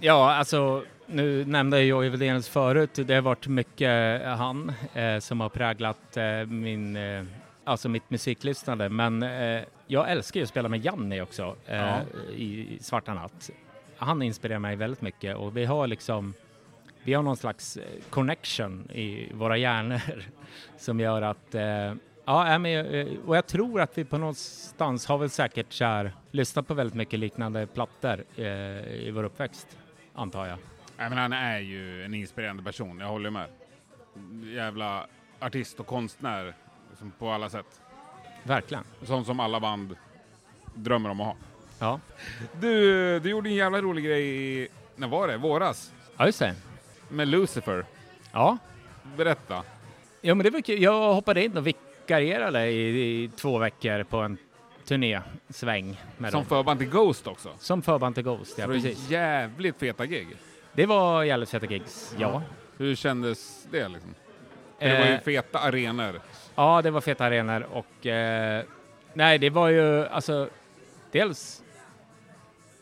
Ja, alltså nu nämnde jag Widenius förut. Det har varit mycket han eh, som har präglat eh, min, eh, alltså mitt musiklyssnande. Men eh, jag älskar ju att spela med Janni också eh, Ja. i Svarta Natt. Han inspirerar mig väldigt mycket och vi har liksom vi har någon slags eh, connection i våra hjärnor som gör att eh, Ja, men, eh, och jag tror att vi på någonstans har väl säkert så här, lyssnat på väldigt mycket liknande plattor eh, i vår uppväxt, antar jag. Nej, men han är ju en inspirerande person, jag håller med. Jävla artist och konstnär liksom på alla sätt. Verkligen. Sån som alla band drömmer om att ha. Ja, Du, du gjorde en jävla rolig grej i, när var det? Våras? ja just det. Med Lucifer. Ja, Berätta. ja men det var kul. Jag hoppade in och vikarierade i, i två veckor på en turnésväng med Som dem. förband till Ghost också. Som förband till Ghost, ja Så precis. jävligt feta gig. Det var jävligt feta gigs, ja. Hur kändes det liksom? För Det var ju Eh, feta arenor. Ja, det var feta arenor och eh, nej, det var ju alltså dels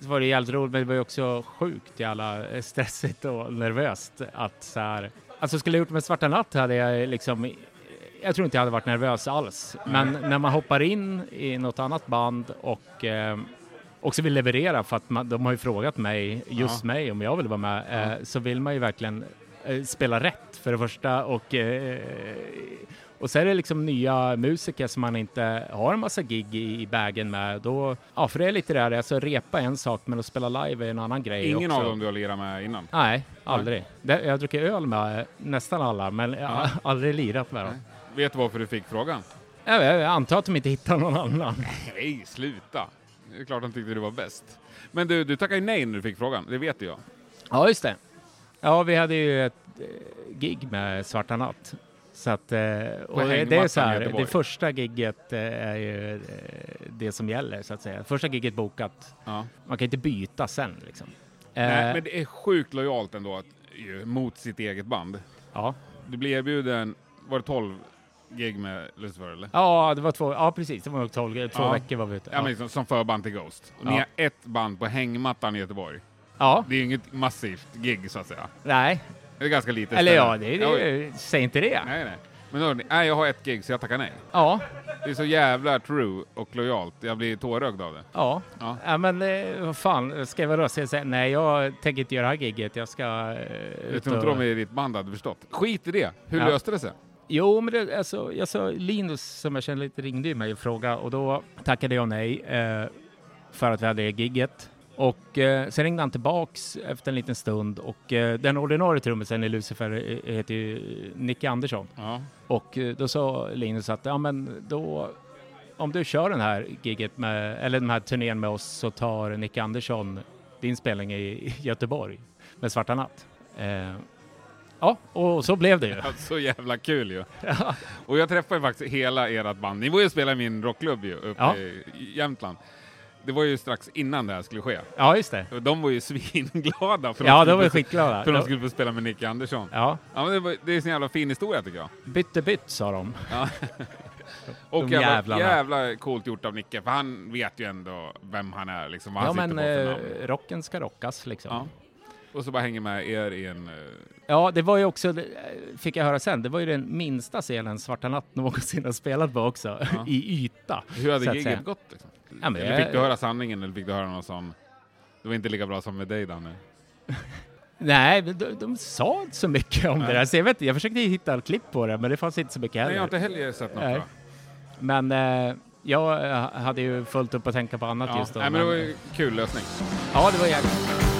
så var det jävligt roligt, men det var ju också sjukt jävla eh, stressigt och nervöst att så här. Alltså skulle jag gjort med Svarta Natt hade jag liksom jag tror inte jag hade varit nervös alls, men när man hoppar in i något annat band och eh, också vill leverera för att man, de har ju frågat mig, just Ja. mig, om jag vill vara med, eh, så vill man ju verkligen eh, spela rätt för det första och eh, och så är det liksom nya musiker som man inte har en massa gig i, i bagen med. Då, ja, för det är lite det här, alltså repa en sak, men att spela live är en annan grej Ingen också. av dem du har lirat med innan? Nej, aldrig. Det, jag har druckit öl med nästan alla, men jag har aldrig lirat med dem. Vet du varför du fick frågan? Jag, jag antar att de inte hittar någon annan. Nej, sluta. Det är klart de tyckte du var bäst. Men du, du tackade nej när du fick frågan, det vet jag. Ja, just det. Ja, vi hade ju ett eh, gig med Svarta Natt. Så att, eh, och det, är så här, det första gigget eh, är ju eh, det som gäller så att säga. Första gigget bokat. Ja. Man kan inte byta sen liksom. Nej, Eh, men det är sjukt lojalt ändå att, ju, mot sitt eget band. ja. Du blir erbjuden, var det 12 gig med Lucifer eller? ja, det var två, ja precis, det var nog tolv, två Ja. veckor var vi ute. Ja, men liksom, som förband till Ghost. Och ni Ja. har ett band på hängmattan i Göteborg. ja, Det är ju inget massivt gig så att säga. nej, Det är ganska litet eller ställe. ja, det, det, säg inte det. Nej, nej. Men då, nej, jag har ett gig så jag tackar nej. Ja, Det är så jävla true och lojalt. Jag blir tårögd av det. ja. Ja. Ja, men eh, vad fan, ska jag vara röst? Jag säger, nej, jag tänker inte göra det här gigget. Jag ska eh, Jag ut tror inte och... de i ditt band hade förstått. Skit i det. Hur Ja. löste det sig? Jo, men det, alltså, jag sa, Linus som jag känner lite ringde ju mig och frågade och då tackade jag nej eh, för att vi hade det gigget. Och eh, sen ringde han tillbaks efter en liten stund och eh, den ordinarie trummisen i Lucifer eh, heter ju Nicke Andersson. Ja. Och eh, då sa Linus att ja men då om du kör den här gigget med, eller den här turnén med oss så tar Nicke Andersson din spelning i Göteborg med Svarta Natt. Ja, och så blev det ju. Så jävla kul ju. Och jag träffade faktiskt hela ert band. Ni var ju och spelade i min rockklubb ju, uppe Ja. i Jämtland. Det var ju strax innan det här skulle ske. Ja, just det. De var ju svinglada för, Ja, de var skitglada. för de skulle få spela med Nicke Andersson. Ja, Ja, men det, var, det är en sån jävla fin historia tycker jag. bytte bytt sa de. Och De jävla, jävla coolt gjort av Nicke, för han vet ju ändå vem han är, liksom, Ja, han men eh, rocken ska rockas liksom. Ja. Och så bara hänger med er i en... eh, Ja, det var ju också, det fick jag höra sen, det var ju den minsta scenen Svarta Natt någonsin har spelat på också, Ja. i yta. Hur hade giget gått? Liksom? Ja, men eller fick du höra sanningen eller fick du höra någon sån... Det var inte lika bra som med dig Danne. Nej, de, de sa inte så mycket om Nej. det där, så jag vet jag försökte hitta ett klipp på det, men det fanns inte så mycket Nej, heller. jag har inte heller sett något Nej. bra. Men eh, jag eh, hade ju fullt upp att tänka på annat Ja, just då. nej, men det var ju kul lösning. Ja, det var jävligt.